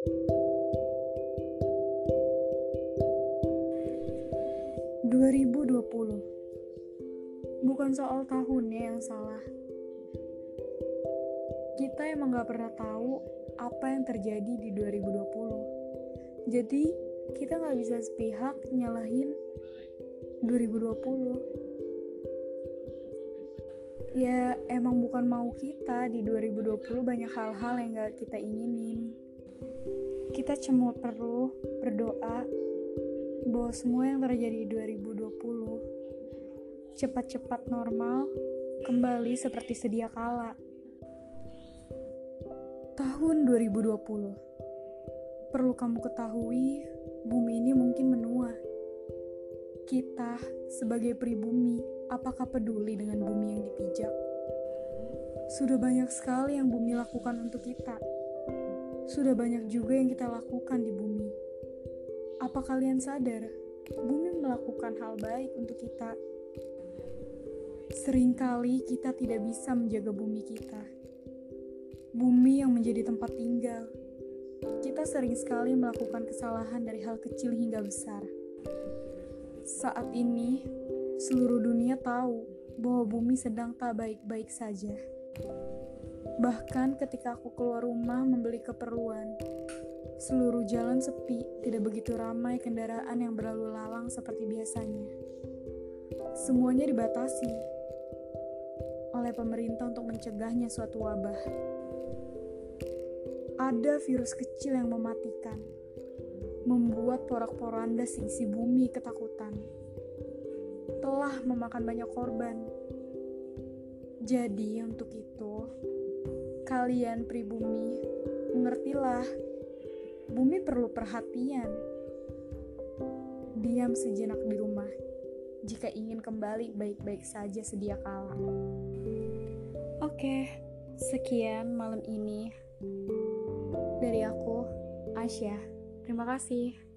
2020 bukan soal tahunnya yang salah. Kita emang gak pernah tahu apa yang terjadi di 2020. Jadi, kita gak bisa sepihak nyalahin 2020. Ya, emang bukan mau kita di 2020 banyak hal-hal yang gak kita inginin. Kita cuma perlu berdoa bahwa semua yang terjadi di 2020 cepat-cepat normal kembali seperti sedia kala. Tahun 2020 Perlu kamu ketahui, bumi ini mungkin menua. Kita sebagai pribumi, apakah peduli dengan bumi yang dipijak? Sudah banyak sekali yang bumi lakukan untuk kita. Sudah banyak juga yang kita lakukan di bumi apa kalian sadar, bumi melakukan hal baik untuk kita? Seringkali kita tidak bisa menjaga bumi kita. Bumi yang menjadi tempat tinggal. Kita sering sekali melakukan kesalahan dari hal kecil hingga besar. Saat ini, seluruh dunia tahu bahwa bumi sedang tak baik-baik saja. Bahkan ketika aku keluar rumah membeli keperluan, Seluruh jalan sepi, tidak begitu ramai kendaraan yang berlalu lalang seperti biasanya. Semuanya dibatasi oleh pemerintah untuk mencegahnya suatu wabah. Ada virus kecil yang mematikan, membuat porak-poranda seisi bumi ketakutan. Telah memakan banyak korban. Jadi untuk itu, kalian pribumi, mengertilah Bumi perlu perhatian. Diam sejenak di rumah jika ingin kembali baik-baik saja sedia kala. Oke, sekian malam ini dari aku, Asya. Terima kasih.